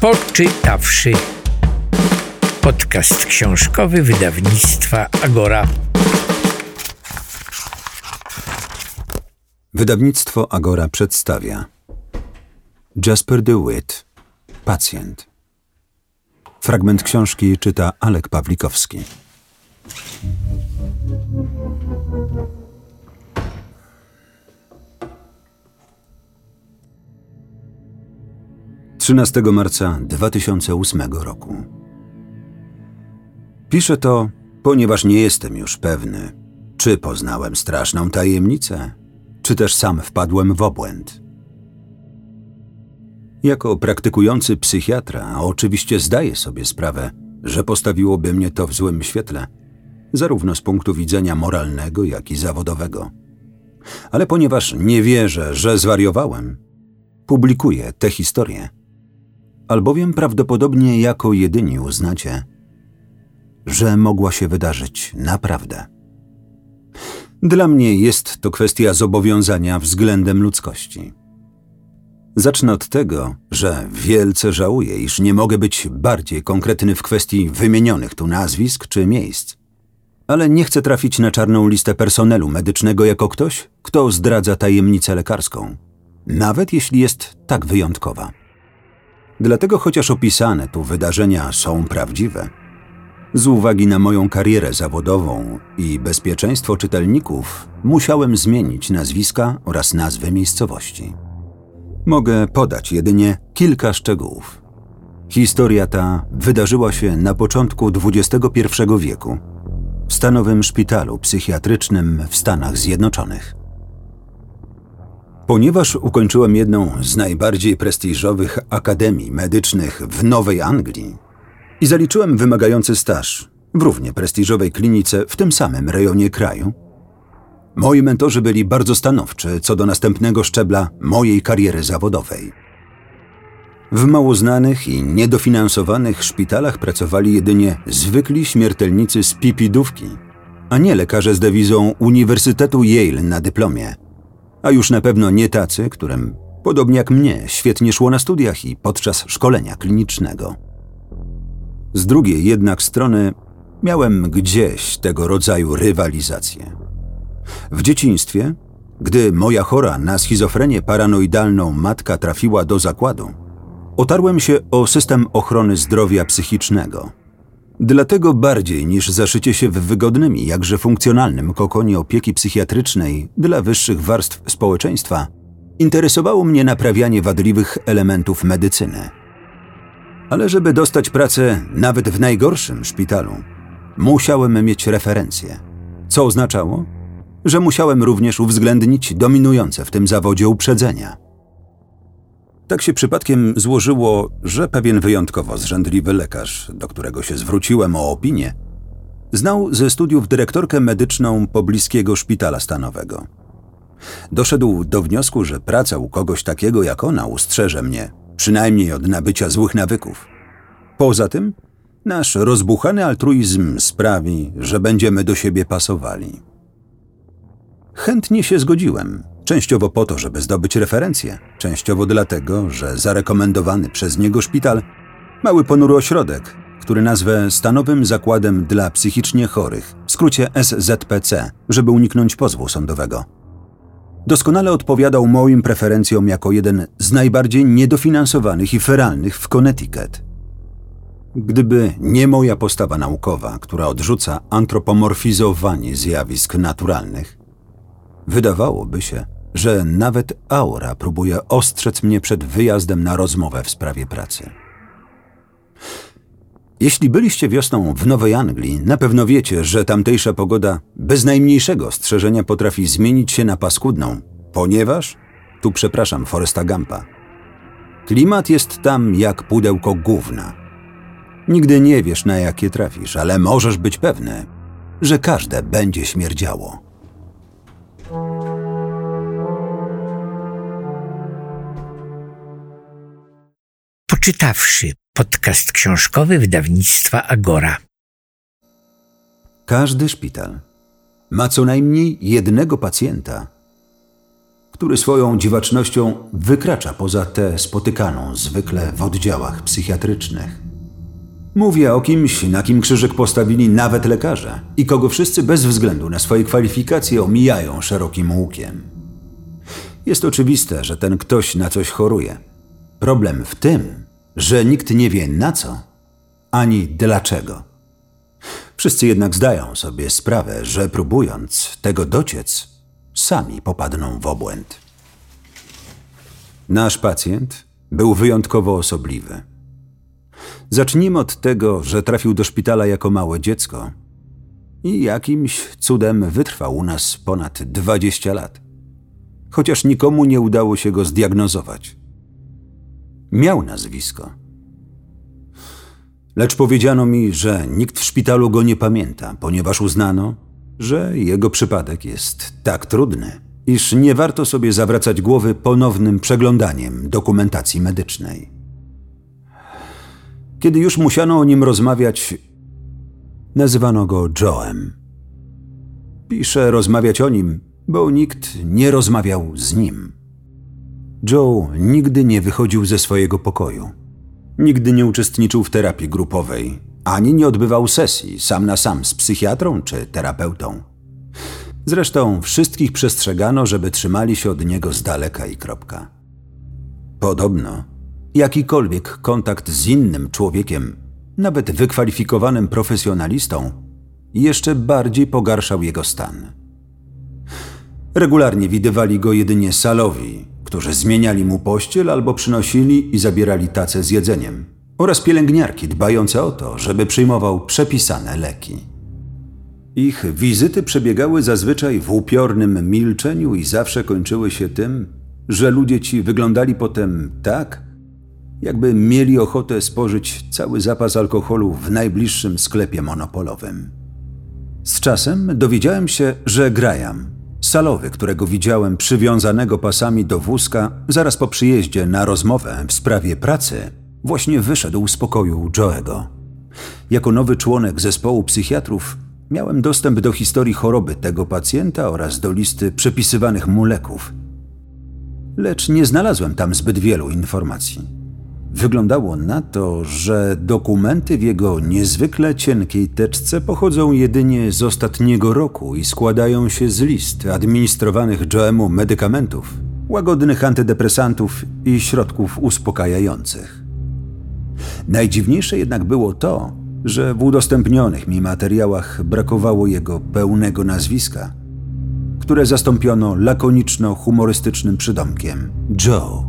Poczytawszy. Podcast książkowy wydawnictwa Agora. Wydawnictwo Agora przedstawia Jasper DeWitt, pacjent. Fragment książki czyta Alek Pawlikowski. 13 marca 2008 roku. Piszę to, ponieważ nie jestem już pewny, czy poznałem straszną tajemnicę, czy też sam wpadłem w obłęd. Jako praktykujący psychiatra, oczywiście zdaję sobie sprawę, że postawiłoby mnie to w złym świetle, zarówno z punktu widzenia moralnego, jak i zawodowego. Ale ponieważ nie wierzę, że zwariowałem, publikuję tę historię albowiem prawdopodobnie jako jedyni uznacie, że mogła się wydarzyć naprawdę. Dla mnie jest to kwestia zobowiązania względem ludzkości. Zacznę od tego, że wielce żałuję, iż nie mogę być bardziej konkretny w kwestii wymienionych tu nazwisk czy miejsc. Ale nie chcę trafić na czarną listę personelu medycznego jako ktoś, kto zdradza tajemnicę lekarską, nawet jeśli jest tak wyjątkowa. Dlatego chociaż opisane tu wydarzenia są prawdziwe, z uwagi na moją karierę zawodową i bezpieczeństwo czytelników, musiałem zmienić nazwiska oraz nazwy miejscowości. Mogę podać jedynie kilka szczegółów. Historia ta wydarzyła się na początku XXI wieku w stanowym szpitalu psychiatrycznym w Stanach Zjednoczonych. Ponieważ ukończyłem jedną z najbardziej prestiżowych akademii medycznych w Nowej Anglii i zaliczyłem wymagający staż w równie prestiżowej klinice w tym samym rejonie kraju, moi mentorzy byli bardzo stanowczy co do następnego szczebla mojej kariery zawodowej. W mało znanych i niedofinansowanych szpitalach pracowali jedynie zwykli śmiertelnicy z pipidówki, a nie lekarze z dewizą Uniwersytetu Yale na dyplomie – a już na pewno nie tacy, którym, podobnie jak mnie, świetnie szło na studiach i podczas szkolenia klinicznego. Z drugiej jednak strony miałem gdzieś tego rodzaju rywalizację. W dzieciństwie, gdy moja chora na schizofrenię paranoidalną matka trafiła do zakładu, otarłem się o system ochrony zdrowia psychicznego – Dlatego bardziej niż zaszycie się w wygodnym i jakże funkcjonalnym kokonie opieki psychiatrycznej dla wyższych warstw społeczeństwa, interesowało mnie naprawianie wadliwych elementów medycyny. Ale żeby dostać pracę nawet w najgorszym szpitalu, musiałem mieć referencje, co oznaczało, że musiałem również uwzględnić dominujące w tym zawodzie uprzedzenia – tak się przypadkiem złożyło, że pewien wyjątkowo zrzędliwy lekarz, do którego się zwróciłem o opinię, znał ze studiów dyrektorkę medyczną pobliskiego szpitala stanowego. Doszedł do wniosku, że praca u kogoś takiego jak ona ustrzeże mnie, przynajmniej od nabycia złych nawyków. Poza tym, nasz rozbuchany altruizm sprawi, że będziemy do siebie pasowali. Chętnie się zgodziłem, Częściowo po to, żeby zdobyć referencję, częściowo dlatego, że zarekomendowany przez niego szpital, mały ponury ośrodek, który nazwę Stanowym Zakładem dla Psychicznie Chorych, w skrócie SZPC, żeby uniknąć pozwu sądowego. Doskonale odpowiadał moim preferencjom jako jeden z najbardziej niedofinansowanych i feralnych w Connecticut. Gdyby nie moja postawa naukowa, która odrzuca antropomorfizowanie zjawisk naturalnych, wydawałoby się, że nawet aura próbuje ostrzec mnie przed wyjazdem na rozmowę w sprawie pracy. Jeśli byliście wiosną w Nowej Anglii, na pewno wiecie, że tamtejsza pogoda bez najmniejszego strzeżenia potrafi zmienić się na paskudną, ponieważ, tu przepraszam Foresta Gampa, klimat jest tam jak pudełko gówna. Nigdy nie wiesz, na jakie trafisz, ale możesz być pewny, że każde będzie śmierdziało. Poczytawszy podcast książkowy wydawnictwa Agora. Każdy szpital ma co najmniej jednego pacjenta, który swoją dziwacznością wykracza poza tę spotykaną zwykle w oddziałach psychiatrycznych. Mówię o kimś, na kim krzyżyk postawili nawet lekarze i kogo wszyscy bez względu na swoje kwalifikacje omijają szerokim łukiem. Jest oczywiste, że ten ktoś na coś choruje. Problem w tym, że nikt nie wie na co ani dlaczego. Wszyscy jednak zdają sobie sprawę, że próbując tego dociec, sami popadną w obłęd. Nasz pacjent był wyjątkowo osobliwy. Zacznijmy od tego, że trafił do szpitala jako małe dziecko i jakimś cudem wytrwał u nas ponad 20 lat. Chociaż nikomu nie udało się go zdiagnozować. Miał nazwisko. Lecz powiedziano mi, że nikt w szpitalu go nie pamięta, ponieważ uznano, że jego przypadek jest tak trudny, iż nie warto sobie zawracać głowy ponownym przeglądaniem dokumentacji medycznej. Kiedy już musiano o nim rozmawiać, nazywano go Joem. Piszę rozmawiać o nim, bo nikt nie rozmawiał z nim. Joe nigdy nie wychodził ze swojego pokoju. Nigdy nie uczestniczył w terapii grupowej, ani nie odbywał sesji sam na sam z psychiatrą czy terapeutą. Zresztą wszystkich przestrzegano, żeby trzymali się od niego z daleka i kropka. Podobno jakikolwiek kontakt z innym człowiekiem, nawet wykwalifikowanym profesjonalistą, jeszcze bardziej pogarszał jego stan. Regularnie widywali go jedynie salowi, którzy zmieniali mu pościel albo przynosili i zabierali tacę z jedzeniem, oraz pielęgniarki dbające o to, żeby przyjmował przepisane leki. Ich wizyty przebiegały zazwyczaj w upiornym milczeniu i zawsze kończyły się tym, że ludzie ci wyglądali potem tak, jakby mieli ochotę spożyć cały zapas alkoholu w najbliższym sklepie monopolowym. Z czasem dowiedziałem się, że Graham, salowy, którego widziałem przywiązanego pasami do wózka zaraz po przyjeździe na rozmowę w sprawie pracy, właśnie wyszedł z pokoju Joego. Jako nowy członek zespołu psychiatrów miałem dostęp do historii choroby tego pacjenta oraz do listy przepisywanych mu leków. Lecz nie znalazłem tam zbyt wielu informacji. Wyglądało na to, że dokumenty w jego niezwykle cienkiej teczce pochodzą jedynie z ostatniego roku i składają się z list administrowanych Joemu medykamentów, łagodnych antydepresantów i środków uspokajających. Najdziwniejsze jednak było to, że w udostępnionych mi materiałach brakowało jego pełnego nazwiska, które zastąpiono lakoniczno-humorystycznym przydomkiem Joe.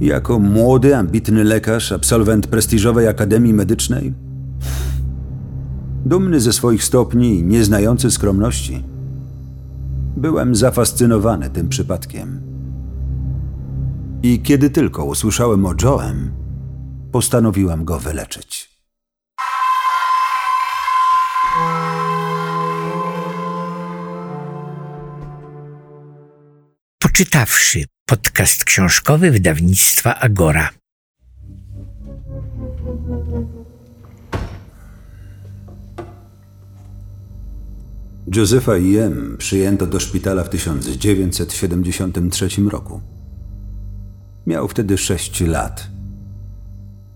Jako młody, ambitny lekarz, absolwent prestiżowej akademii medycznej, dumny ze swoich stopni i nieznający skromności, byłem zafascynowany tym przypadkiem. I kiedy tylko usłyszałem o Joem, postanowiłem go wyleczyć. Poczytawszy podcast książkowy wydawnictwa Agora. Józefa I.M. przyjęto do szpitala w 1973 roku. Miał wtedy sześć lat.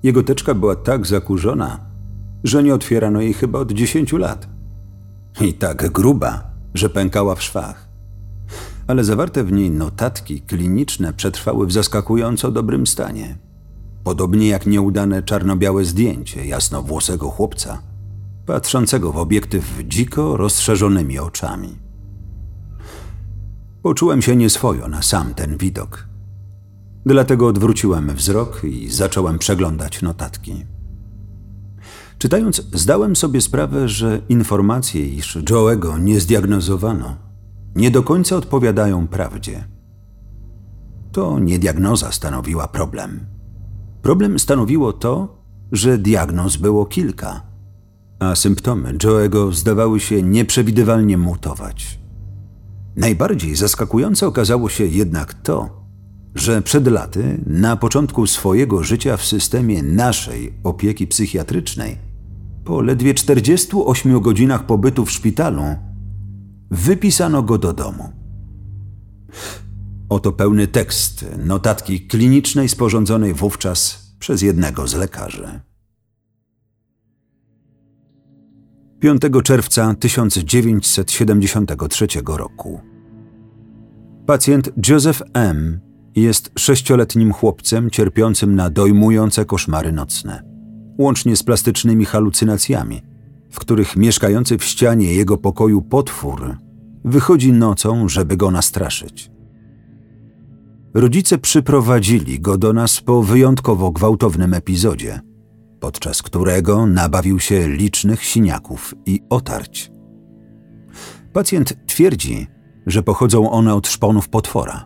Jego teczka była tak zakurzona, że nie otwierano jej chyba od dziesięciu lat. I tak gruba, że pękała w szwach ale zawarte w niej notatki kliniczne przetrwały w zaskakująco dobrym stanie. Podobnie jak nieudane czarno-białe zdjęcie jasnowłosego chłopca, patrzącego w obiektyw dziko rozszerzonymi oczami. Poczułem się nieswojo na sam ten widok. Dlatego odwróciłem wzrok i zacząłem przeglądać notatki. Czytając, zdałem sobie sprawę, że informacje, iż Joe'ego nie zdiagnozowano, nie do końca odpowiadają prawdzie. To nie diagnoza stanowiła problem. Problem stanowiło to, że diagnoz było kilka, a symptomy Joego zdawały się nieprzewidywalnie mutować. Najbardziej zaskakujące okazało się jednak to, że przed laty, na początku swojego życia w systemie naszej opieki psychiatrycznej, po ledwie 48 godzinach pobytu w szpitalu, wypisano go do domu. Oto pełny tekst notatki klinicznej sporządzonej wówczas przez jednego z lekarzy. 5 czerwca 1973 roku. Pacjent Joseph M. jest sześcioletnim chłopcem cierpiącym na dojmujące koszmary nocne, łącznie z plastycznymi halucynacjami, w których mieszkający w ścianie jego pokoju potwór wychodzi nocą, żeby go nastraszyć. Rodzice przyprowadzili go do nas po wyjątkowo gwałtownym epizodzie, podczas którego nabawił się licznych siniaków i otarć. Pacjent twierdzi, że pochodzą one od szponów potwora.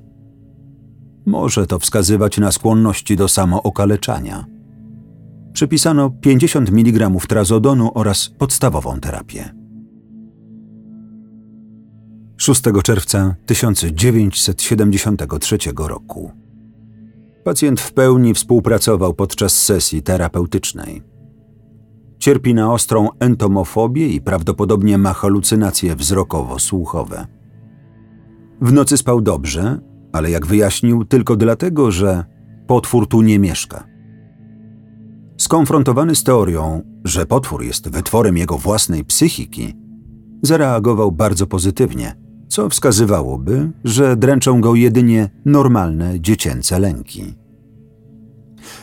Może to wskazywać na skłonności do samookaleczania. Przypisano 50 mg trazodonu oraz podstawową terapię. 6 czerwca 1973 roku. Pacjent w pełni współpracował podczas sesji terapeutycznej. Cierpi na ostrą entomofobię i prawdopodobnie ma halucynacje wzrokowo-słuchowe. W nocy spał dobrze, ale jak wyjaśnił, tylko dlatego, że potwór tu nie mieszka. Skonfrontowany z teorią, że potwór jest wytworem jego własnej psychiki, zareagował bardzo pozytywnie, co wskazywałoby, że dręczą go jedynie normalne dziecięce lęki.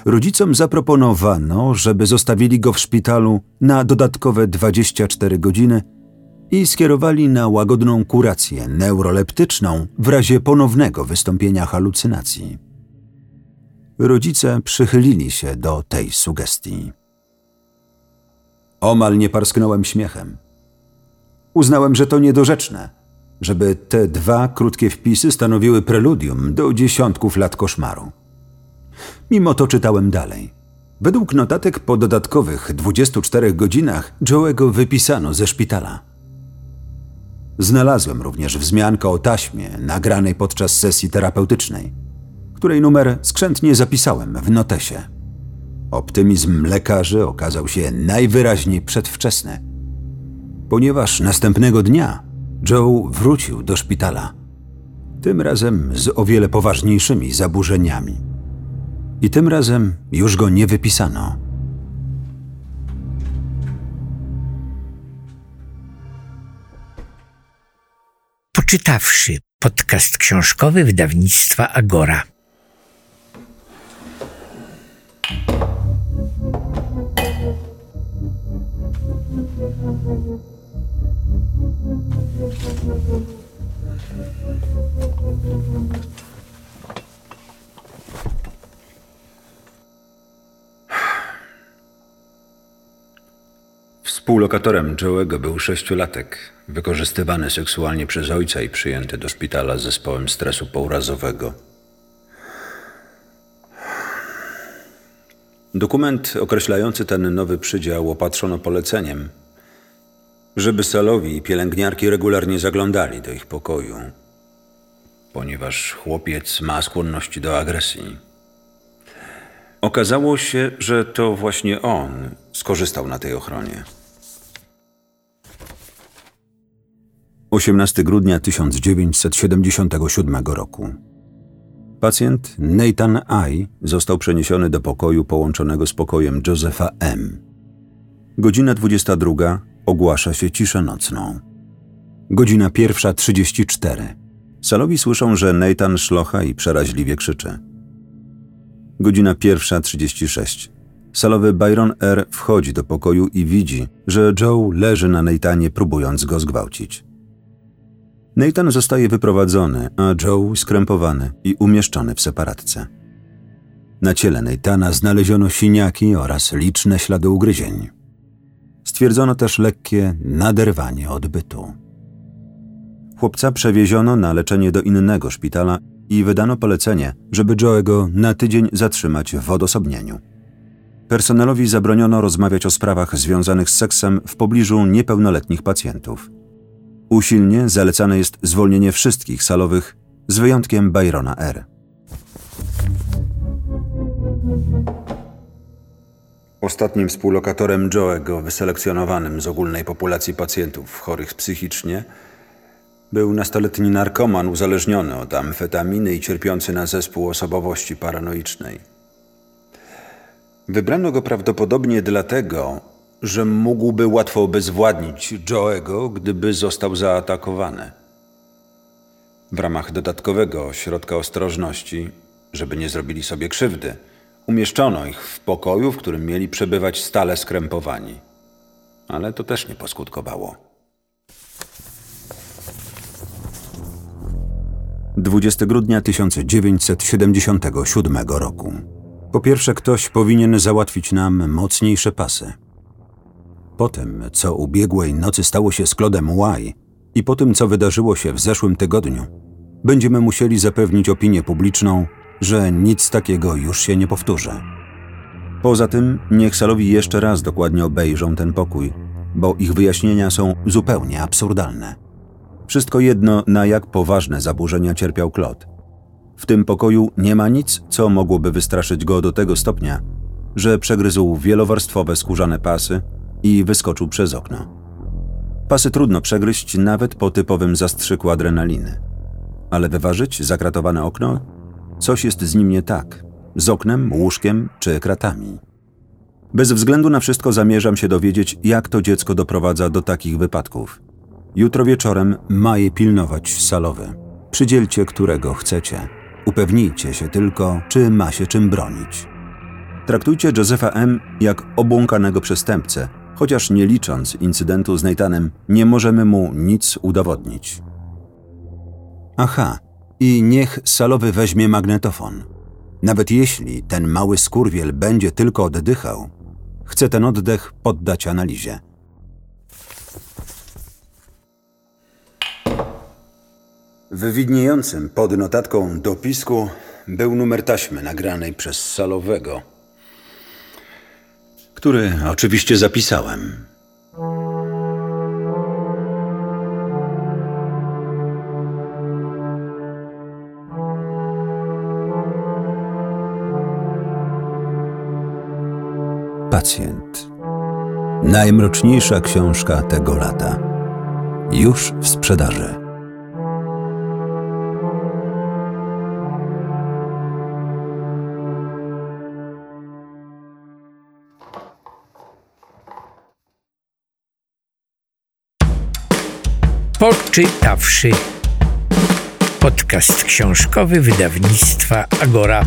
Rodzicom zaproponowano, żeby zostawili go w szpitalu na dodatkowe 24 godziny i skierowali na łagodną kurację neuroleptyczną w razie ponownego wystąpienia halucynacji. Rodzice przychylili się do tej sugestii. Omal nie parsknąłem śmiechem. Uznałem, że to niedorzeczne, żeby te dwa krótkie wpisy stanowiły preludium do dziesiątków lat koszmaru. Mimo to czytałem dalej. Według notatek po dodatkowych 24 godzinach Joe'ego wypisano ze szpitala. Znalazłem również wzmiankę o taśmie nagranej podczas sesji terapeutycznej, której numer skrzętnie zapisałem w notesie. Optymizm lekarzy okazał się najwyraźniej przedwczesny, ponieważ następnego dnia Joe wrócił do szpitala. Tym razem z o wiele poważniejszymi zaburzeniami. I tym razem już go nie wypisano. Poczytawszy podcast książkowy wydawnictwa Agora. Współlokatorem Joe'ego był sześciolatek, wykorzystywany seksualnie przez ojca i przyjęty do szpitala z zespołem stresu pourazowego. Dokument określający ten nowy przydział opatrzono poleceniem, żeby salowi i pielęgniarki regularnie zaglądali do ich pokoju, ponieważ chłopiec ma skłonności do agresji. Okazało się, że to właśnie on skorzystał na tej ochronie. 18 grudnia 1977 roku. Pacjent Nathan I został przeniesiony do pokoju połączonego z pokojem Josepha M. Godzina 22 ogłasza się ciszę nocną. Godzina pierwsza 34. Salowi słyszą, że Nathan szlocha i przeraźliwie krzyczy. Godzina pierwsza 36. Salowy Byron R. wchodzi do pokoju i widzi, że Joe leży na Nathanie, próbując go zgwałcić. Nathan zostaje wyprowadzony, a Joe skrępowany i umieszczony w separatce. Na ciele Nathana znaleziono siniaki oraz liczne ślady ugryzień. Stwierdzono też lekkie naderwanie odbytu. Chłopca przewieziono na leczenie do innego szpitala i wydano polecenie, żeby Joe'ego na tydzień zatrzymać w odosobnieniu. Personelowi zabroniono rozmawiać o sprawach związanych z seksem w pobliżu niepełnoletnich pacjentów. Usilnie zalecane jest zwolnienie wszystkich salowych, z wyjątkiem Byrona R. Ostatnim współlokatorem Joe'ego, wyselekcjonowanym z ogólnej populacji pacjentów chorych psychicznie, Był nastoletni narkoman uzależniony od amfetaminy i cierpiący na zespół osobowości paranoicznej. Wybrano go prawdopodobnie dlatego, że mógłby łatwo obezwładnić Joe'ego, gdyby został zaatakowany. W ramach dodatkowego środka ostrożności, żeby nie zrobili sobie krzywdy, umieszczono ich w pokoju, w którym mieli przebywać stale skrępowani. Ale to też nie poskutkowało. 20 grudnia 1977 roku. Po pierwsze, ktoś powinien załatwić nam mocniejsze pasy. Po tym, co ubiegłej nocy stało się z Claudem Y i po tym, co wydarzyło się w zeszłym tygodniu, będziemy musieli zapewnić opinię publiczną, że nic takiego już się nie powtórzy. Poza tym, niech Salowi jeszcze raz dokładnie obejrzą ten pokój, bo ich wyjaśnienia są zupełnie absurdalne. Wszystko jedno, na jak poważne zaburzenia cierpiał Claude. W tym pokoju nie ma nic, co mogłoby wystraszyć go do tego stopnia, że przegryzł wielowarstwowe skórzane pasy i wyskoczył przez okno. Pasy trudno przegryźć nawet po typowym zastrzyku adrenaliny. Ale wyważyć zakratowane okno? Coś jest z nim nie tak. Z oknem, łóżkiem czy kratami. Bez względu na wszystko zamierzam się dowiedzieć, jak to dziecko doprowadza do takich wypadków. Jutro wieczorem ma je pilnować salowy. Przydzielcie którego chcecie. Upewnijcie się tylko, czy ma się czym bronić. Traktujcie Josefa M. jak obłąkanego przestępcę, chociaż nie licząc incydentu z Nathanem, nie możemy mu nic udowodnić. Aha, i niech salowy weźmie magnetofon. Nawet jeśli ten mały skurwiel będzie tylko oddychał, chcę ten oddech poddać analizie. W widniejącym pod notatką dopisku był numer taśmy nagranej przez salowego, który oczywiście zapisałem. Pacjent. Najmroczniejsza książka tego lata. Już w sprzedaży. Poczytawszy. Podcast książkowy wydawnictwa Agora.